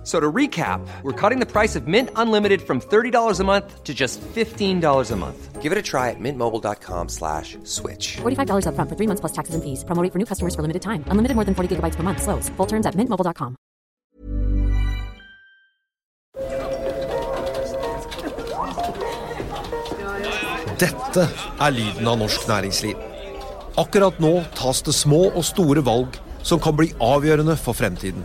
F- So to recap, we're cutting the price of Mint Unlimited from $30 a month to just $15 a month. Give it a try at mintmobile.com slash switch. $45 upfront for three months plus taxes and fees. Promo rate for new customers for limited time. Unlimited more than 40 gigabytes per month. Slows. Full terms at mintmobile.com. Dette er lyden av norsk næringsliv. Akkurat nå tas det små og store valg som kan bli avgjørende for fremtiden.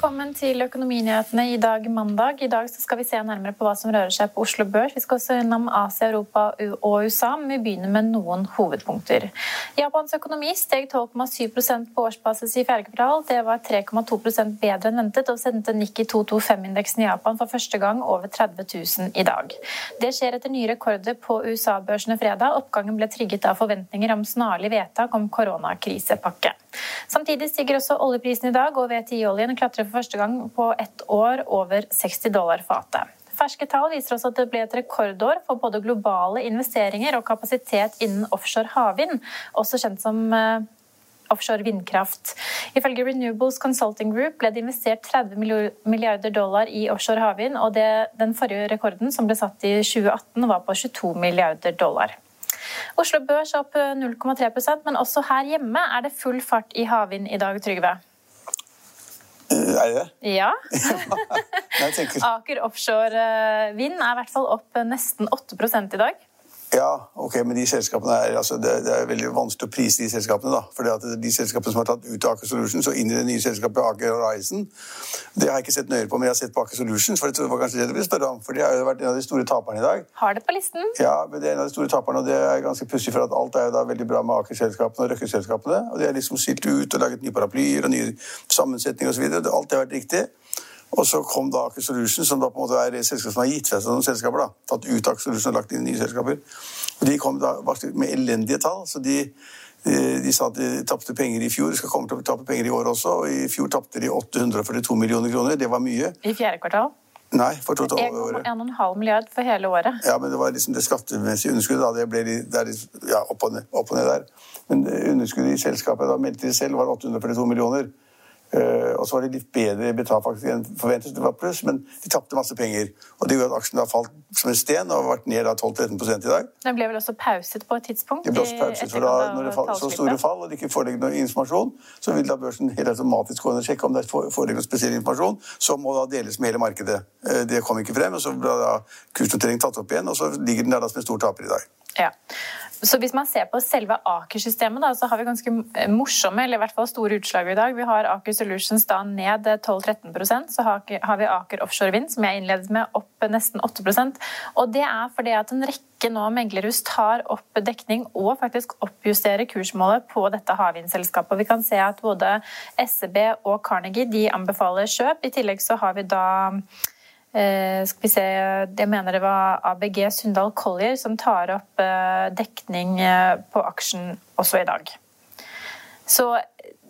Velkommen til Økonominyhetene i dag mandag. I dag skal vi se nærmere på hva som rører seg på Oslo Børs. Vi skal også innom Asia, Europa og USA, men vi begynner med noen hovedpunkter. Japans økonomi steg 12,7% på årsbasis i fjerde kvartal. Det var 3,2% bedre enn ventet, og sendte Nikki 225-indeksen i Japan for første gang over 30 000 i dag. Det skjer etter nye rekorder på USA-børsene fredag. Oppgangen ble trigget av forventninger om snarlig vedtak om koronakrisepakke. Samtidig stiger også oljeprisen i dag, og VTI-oljen klatrer for første gang på ett år over 60 dollar fatet. Ferske tall viser også at det ble et rekordår for både globale investeringer og kapasitet innen offshore havvind, også kjent som eh, offshore vindkraft. Ifølge Renewables Consulting Group ble det investert 30 milliarder dollar i offshore havvind, og det, den forrige rekorden, som ble satt i 2018, var på 22 milliarder dollar. Oslo Børs opp 0,3% men også her hjemme er det full fart i havvind i dag, Trygve. Er det det? Ja. Aker offshore eh, vind er i hvert fall opp nesten 8 i dag. Ja, ok, men de selskapene er, altså, det, det er veldig vanskelig å prise de selskapene. da, fordi at De selskapene som har tatt ut Aker Solutions og inn i det nye selskapet Aker Horizon, det har jeg ikke sett nøyere på, men jeg har sett på Aker Solutions. for det var kanskje det du ville spørre om, for De har jo vært en av de store taperne i dag. Har det på listen. Ja, men det er en av de store taperne, og det er ganske pussig, for at alt er jo da veldig bra med Aker-selskapene og Røkke-selskapene. og De er liksom skilt ut og laget nye paraplyer og nye sammensetninger osv. Alt det har vært riktig. Og så kom da Aker Solution, som da på en måte er et selskap som har gitt seg noen selskaper. da, Tatt ut Aker Solution og lagt inn nye selskaper. Og De kom da med elendige tall. så de, de, de sa at de tapte penger i fjor, skal komme til å tappe penger i år også. og I fjor tapte de 842 millioner kroner. Det var mye. I fjerde kvartal. Nei, for totalåret. 1,5 milliard for hele året. Ja, men det var liksom det skattemessige underskuddet. da, Det ble de, det er de, ja, opp, og ned, opp og ned der. Men underskuddet i selskapet da meldte de selv var 842 millioner. Eh, og så var det litt bedre betalt faktisk enn forventet, det var pluss, men de tapte masse penger. Og det gjorde at aksjen da falt som en sten og har vært ned da 12-13 i dag. Den ble vel også pauset på et tidspunkt? Det ble også pauset, for da, Når det er så store fall og det ikke foreligger noen informasjon, så vil da børsen helt automatisk gå inn og sjekke om det foreligger noen spesiell informasjon, som må da deles med hele markedet. Eh, Det kom ikke frem, og så ble da kursnoteringen tatt opp igjen, og så ligger den der da som en stor taper i dag. Ja. Så hvis man ser på selve Aker-systemet, så har vi ganske morsomme, eller i hvert fall store utslag i dag. Vi har Aker Solutions da ned 12-13% så har vi Aker Offshore Vind, som jeg innledet med, opp nesten 8% Og det er fordi at en rekke nå meglerhus tar opp dekning og faktisk oppjusterer kursmålet på dette havvindselskapet. Vi kan se at både SEB og Carnegie de anbefaler kjøp. I tillegg så har vi da Eh, skal vi se, Jeg mener det var ABG Sundal Collier som tar opp eh, dekning eh, på aksjen også i dag. Så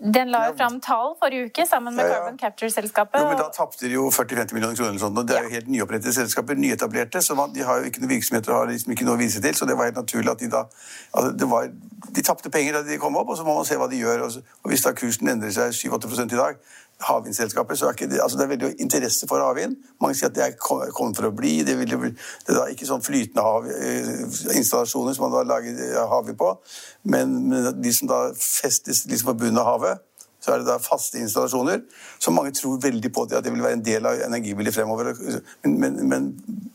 den la jo fram tall forrige uke sammen med Ja, ja. Carbon Capture-selskapet. Jo, men Da tapte de jo 40-50 millioner kroner. eller sånt, og Det er jo helt nyopprettede selskaper, nyetablerte, så man, de har jo ikke noe virksomhet og har liksom ikke noe å vise til. Så det var helt naturlig at de da altså det var, De tapte penger da de kom opp, og så må man se hva de gjør. Og, så, og Hvis da kursen endrer seg 7-8 i dag, havvindselskaper, så er ikke det, altså det er veldig interesse for havvind. Mange sier at det er kommet for å bli. Det, vil, det er ikke sånn flytende hav, eh, installasjoner som man da lager eh, havvind på, men, men de som da festes liksom på bunnen av havet, så er det da faste installasjoner, som mange tror veldig på at det vil være en del av energibildet fremover. Men, men, men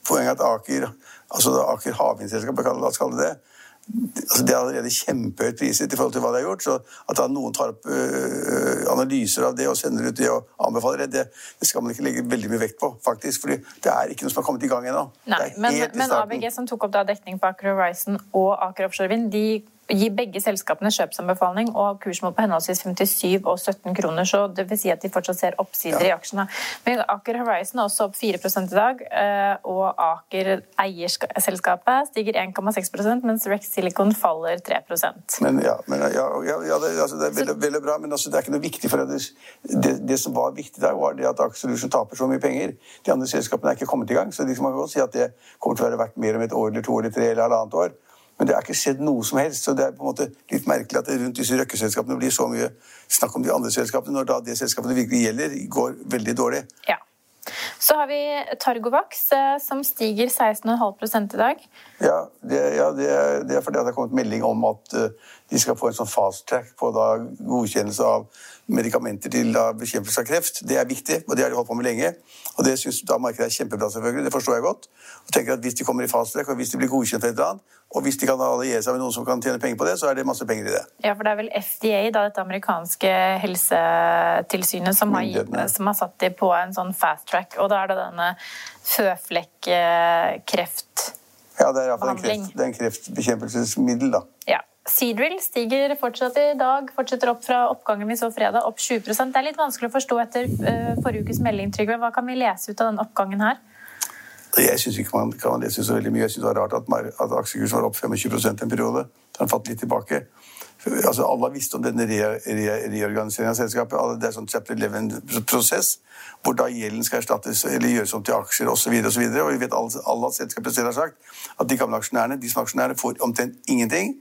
poenget er at Aker, altså Aker havvindselskap, la oss kalle det det, altså Det er allerede kjempehøyt priset i forhold til hva de har gjort. Så at da noen tar opp øh, analyser av det og sender ut det og anbefaler det, det, det skal man ikke legge veldig mye vekt på, faktisk. fordi det er ikke noe som har kommet i gang ennå. Men, men. ABG som tok opp da dekning på Aker Horizon og Aker Offshore Vind, de gir begge selskapene kjøpsanbefaling og kursmål på henholdsvis 57 og 17 kroner, så det vil si at de fortsatt ser oppsider i aksjene. Men Aker Horizon er også opp 4 i dag, eh, og Aker eierselskapet stiger 1,6 mens Rex Silicon faller 3% Men ja, men, ja, ja, ja det, altså, det er veldig, veldig bra, men altså, det er ikke noe viktig for det. det. Det som var viktig der, var det at Aker Solution taper så mye penger. De andre selskapene er ikke kommet i gang, så man kan godt si at det kommer til å være verdt mer om et år eller to eller tre eller halvannet år. Men det er ikke skjedd noe som helst, så det er på en måte litt merkelig at det rundt disse røkkeselskapene blir så mye snakk om de andre selskapene, når da det selskapet det virkelig gjelder, går veldig dårlig. Ja. Så har vi Targovax, eh, som stiger 16,5 i dag. Ja, det, ja det, er, det er fordi det har kommet melding om at eh, de skal få en sånn fast track på da, godkjennelse av medikamenter til bekjempelse av kreft. Det er viktig, og det har de holdt på med lenge. Og det syns da markedet er kjempebra, selvfølgelig. Det forstår jeg godt. Og tenker at Hvis de kommer i fast og hvis de blir godkjent et eller annet, og hvis de kan alliere seg med noen som kan tjene penger på det, så er det masse penger i det. Ja, for det er vel FDA, da, dette amerikanske helsetilsynet, som har, som har satt dem på en sånn fast track. Og da er det denne føflekkreft... Ja, det er iallfall en, kreft, det er en kreftbekjempelsesmiddel, da. Ja. Seadrill stiger fortsatt i dag, fortsetter opp fra oppgangen vi så fredag, opp 7% Det er litt vanskelig å forstå etter eh, forrige ukes melding, Trygve. Hva kan vi lese ut av den oppgangen her? Jeg syns ikke man kan lese så veldig mye. Jeg synes det var rart at, at aksjekursen var opp 25% en periode. Så har den falt litt tilbake. Altså, alle har visst om denne re re reorganiseringen av selskapet. Det er sånn chapter 11-prosess, hvor da gjelden skal erstattes eller gjøres om til aksjer osv. Og, så videre, og vi vet alle, alle at selskapet selv har sagt at de gamle aksjonærene de som er aksjonærer får omtrent ingenting.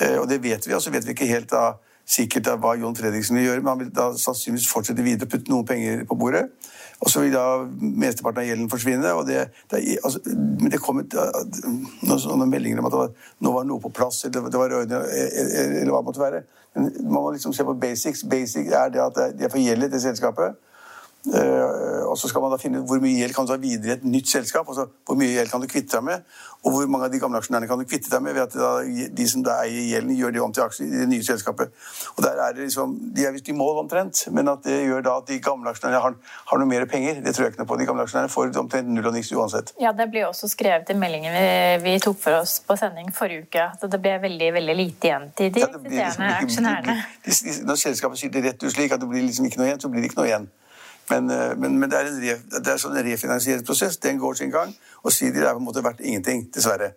Eh, og det vet vi, og så vet vi ikke helt da sikkert da hva Jon Fredriksen vil gjøre, men han vil da sannsynligvis fortsette videre og putte noen penger på bordet. Og så vil da mesteparten av gjelden forsvinne. og det, det, altså, det kom noen sånne meldinger om at var, nå var noe på plass, eller det var ordner, eller, eller hva det måtte være. Men man må liksom se på basics. Basic er det at de er- det gjeld i det selskapet. Eh, og så skal man da finne ut hvor mye gjeld kan du ta videre i et nytt selskap. altså Hvor mye gjeld kan du kvitte deg med, og hvor mange av de gamle aksjonærene kan du kvitte deg med ved at de som da eier gjelden, gjør det om til aksjer i det nye selskapet. Og der er det liksom, De er visst i mål omtrent, men at det gjør da at de gamle aksjonærene har, har noe mer penger. Det tror jeg ikke noe på. De gamle aksjonærene får omtrent null og niks uansett. Ja, Det ble også skrevet i meldingen vi, vi tok for oss på sending forrige uke, at det ble veldig veldig lite igjen til de Ja, det blir liksom eksisterende aksjonærene. Når selskapet sier det rett ut slik at det blir liksom ikke noe igjen, så blir det ikke noe igjen. Men, eh, men, men det er en, re, det er sånn en refinansieringsprosess. Den går sin gang. Og Sider er på en måte verdt ingenting, dessverre.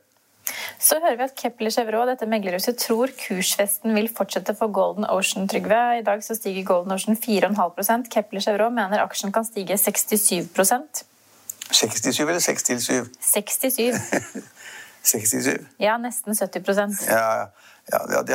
Så hører vi at Kepler Chevrolet, dette meglerhuset, tror kursfesten vil fortsette for Golden Ocean, Trygve. I dag så stiger Golden Ocean 4,5% Kepler Chevrolet mener aksjen kan stige 67% 67 eller 6 til 7? 67 67. Ja, nesten 70 Ja, ja.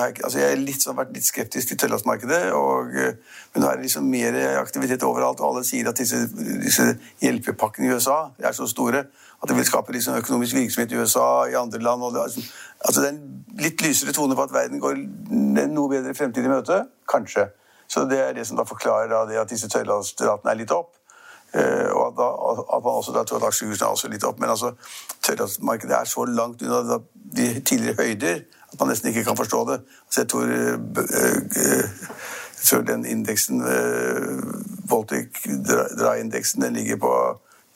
har altså jeg har litt, sånn, vært litt skeptisk til tølladsmarkedet, eh, men nå er det liksom mer aktivitet overalt, og alle sier at disse, disse hjelpepakkene i USA er så store at det vil skape liksom økonomisk virksomhet i USA, i andre land. Og det, liksom- altså det er en litt lysere tone på at verden går noe bedre fremtid i møte. Kanskje. Så det er det som da forklarer da det at disse tørrladsratene er litt opp. Eh, og at, at man også da tror at aksjekursen er også litt opp. Men altså, tørrladsmarkedet er så langt unna de tidligere høyder at man nesten ikke kan forstå det. Altså, jeg tror, eh, b- eh, jeg tror den indeksen, eh, Baltic Dry-indeksen, den ligger på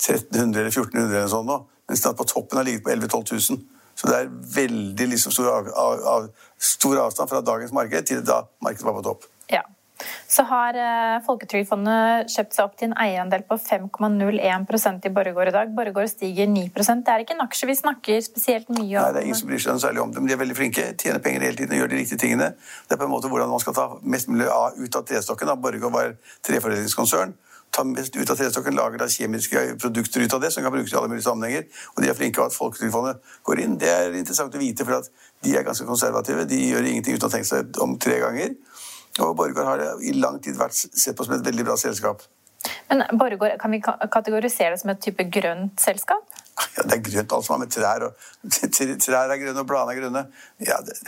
1300 eller 1400 eller sånn nå. Mens den på toppen har ligget på 11 000-12 000. Så det er veldig liksom stor, av, av, stor avstand fra dagens marked til da markedet var på topp. Ja. Så har eh, Folketrygdfondet kjøpt seg opp til en eierandel på 5,01 i Borregaard i dag. Borregaard stiger 9% Det er ikke en aksje vi snakker spesielt mye om. Nei, det er ingen som bryr seg noe særlig om det, men de er veldig flinke. Tjener penger hele tiden og gjør de riktige tingene. Det er på en måte hvordan man skal ta mest mulig av, ut av trestokken. Borregaard var treforedlingskonsern. Ta mest ut av trestokken, lager da kjemiske produkter ut av det som kan brukes i alle mulige sammenhenger. Og de er flinke, av at Folketrygdfondet går inn, det er interessant å vite, for de er ganske konservative. De gjør ingenting uten å tenke seg om tre ganger. Og Borregaard har i lang tid vært sett på som et veldig bra selskap. Men Borregaard, kan vi kategorisere det som et type grønt selskap? Ja, det er grønt alt som har med trær og Trær er grønne, og bladene er grønne. Ja, det,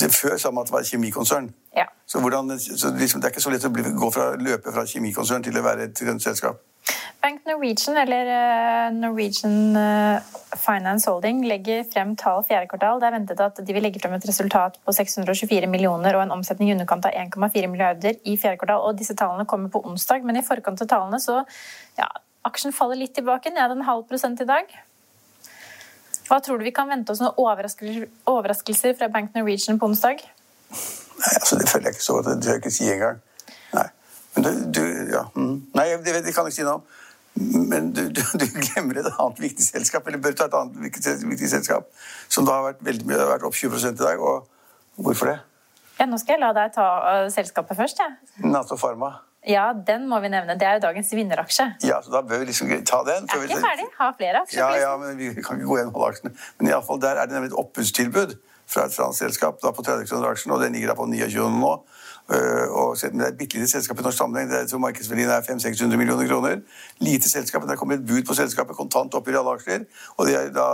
det Før sa man at det var et kjemikonsern. Ja. Så, hvordan, så liksom, det er ikke så lett å bli, gå fra, løpe fra kjemikonsern til å være et grønt selskap. Bank Norwegian, eller eh, Norwegian eh, Finance Holding, legger frem tall fjerde kvartal. Det er ventet at de vil legge frem et resultat på 624 millioner og en omsetning i underkant av 1,4 milliarder i fjerde kvartal. og Disse tallene kommer på onsdag, men i forkant av tallene så ja, aksjen faller litt tilbake, ned en halv prosent i dag. Hva tror du vi kan vente oss noen overraskelser, fra Bank Norwegian på onsdag? Nei, altså, Det føler jeg ikke så godt. Det tør jeg ikke si engang. Nei. Du, du ja. mm. Nei, det, det kan jeg ikke si noe om. Men du, du, du glemmer et annet viktig selskap, eller bør ta et annet viktig, viktig selskap, som da har vært veldig mye, det har vært opp 20 i dag. Og hvorfor det? Ja, Nå skal jeg la deg ta uh, selskapet først. Ja. Nato Pharma. ja, den må vi nevne. Det er jo dagens vinneraksje. Ja, så da bør vi liksom ta den. Jeg er ikke ferdig. Ha flere aksjer. Ja, ja, men vi kan ikke gå gjennom alle aksjene. Men i alle fall, der er det nemlig et oppbudstilbud fra et fransk selskap da på 30 kroner aksjen, og den ligger da på 29 nå. Uh, og, men det er et bitte lite selskap i norsk sammenheng. Det er, tror Markedsverdien er 500-600 millioner kroner. Lite selskap, men det kommer et bud på selskapet, kontant oppgjør i alle aksjer. Og det er da,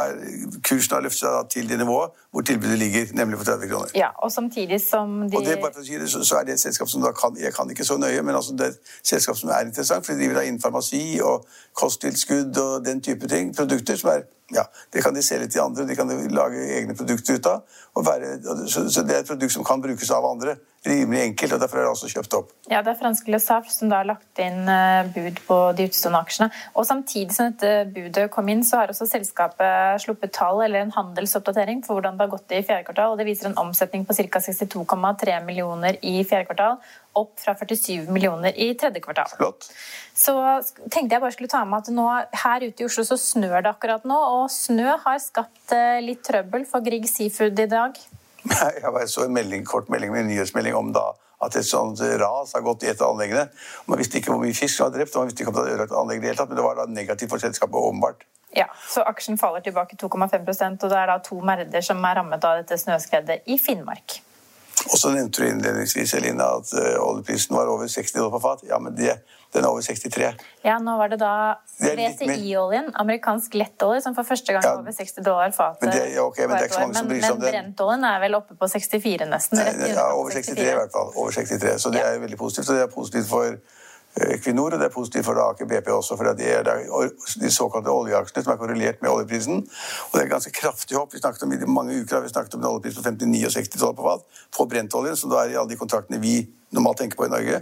er, kursen har løftet seg til det nivået hvor tilbudet ligger, nemlig på 30 kroner. Ja, og samtidig som de Og det, bare for å si det, så, så er det et selskap som da kan, jeg kan ikke så nøye, men altså det er et selskap som er interessant, for de driver da innen farmasi og kosttilskudd og den type ting, produkter som er, ja, det kan de selge til andre, de kan lage egne produkter ut av, være, så, så det er et produkt som kan brukes av andre, rimelig enkelt, og derfor er det også kjøpt opp. Ja, det er franske Le Safre som da har lagt inn eh, bud på de utstående aksjene. Og samtidig som dette budet kom inn, så har også selskapet sluppet tall eller en handelsoppdatering for hvordan det har gått i fjerde kvartal. og Det viser en omsetning på ca. 62,3 millioner i fjerde kvartal, opp fra 47 millioner i tredje kvartal. Flott. Så tenkte jeg bare skulle ta med at nå her ute i Oslo så snør det akkurat nå, og snø har skapt eh, litt trøbbel for Grieg Seafood i dag. Jeg så en melding, kort melding med en nyhetsmelding om da at et sånt ras har gått i et av anleggene. Man visste ikke hvor mye fisk som var drept, og man visste ikke om det hadde ødelagt anlegget i det hele tatt, men det var da negativt for selskapet, åpenbart. Ja, så aksjen faller tilbake 2,5% og det er da to merder som er rammet av dette snøskredet i Finnmark. Og så nevnte du innledningsvis, Elina, at eh, oljeprisen var over 60 dollar på fat. Ja, men det, den er over 63. Ja, nå var det da VCI-oljen, amerikansk lettolje, som for første gang Ja, over 60 dollar fatet. men det- ja, ok, men det er ikke så mange som bryr seg om men brentoljen er vel oppe på 64 nesten? Nei, Ja, over 63 i hvert fall. Over 63. Så det er veldig positivt. Og det er positivt for Equinor, og det er positivt for Aker BP også, for det er de såkalte oljeaksjene som er korrelert med oljeprisen. Og det er et ganske kraftig hopp. Vi snakket om, I mange uker har vi snakket om en oljepris på 59 og 60 dollar på fat på brentoljen, som da er i alle de kontraktene vi normalt tenker på i Norge.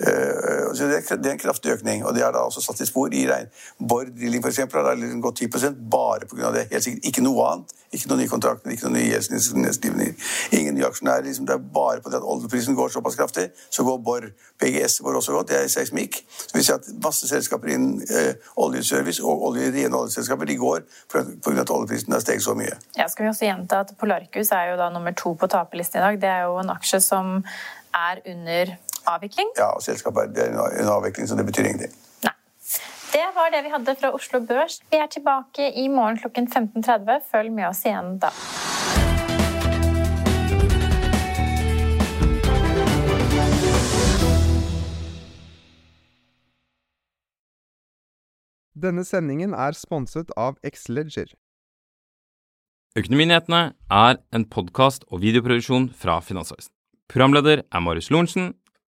Eh, så det er, er en kraftig økning, og det har da også satt i spor i regn. Bård Drilling for eksempel, har da gått 10 bare pga. det. Helt sikkert ikke noe annet. Ikke noen nye kontrakter, ikke noen nye gjeldsnedskrivninger. Ingen nye aksjonærer. Liksom, det er bare på det at oljeprisen går såpass kraftig, så går Borr. BGS går også godt. Det er seismikk. Så vi ser at masse selskaper innen eh, oljeservice og olje, rene oljeselskaper de går pga. at oljeprisen har steget så mye. Ja, skal vi også gjenta at Polarcus er jo da nummer to på taperlisten i dag. Det er jo en aksje som er under avvikling. Ja, og selskapet er er under avvikling, så det betyr ingenting. Nei. Det var det vi hadde fra Oslo Børs. Vi er tilbake i morgen klokken 15.30. Følg med oss igjen da. Denne sendingen er sponset av Xleger. Økonominyhetene er en podkast og videoproduksjon fra Finansavisen. Programleder er Marius Lorentzen.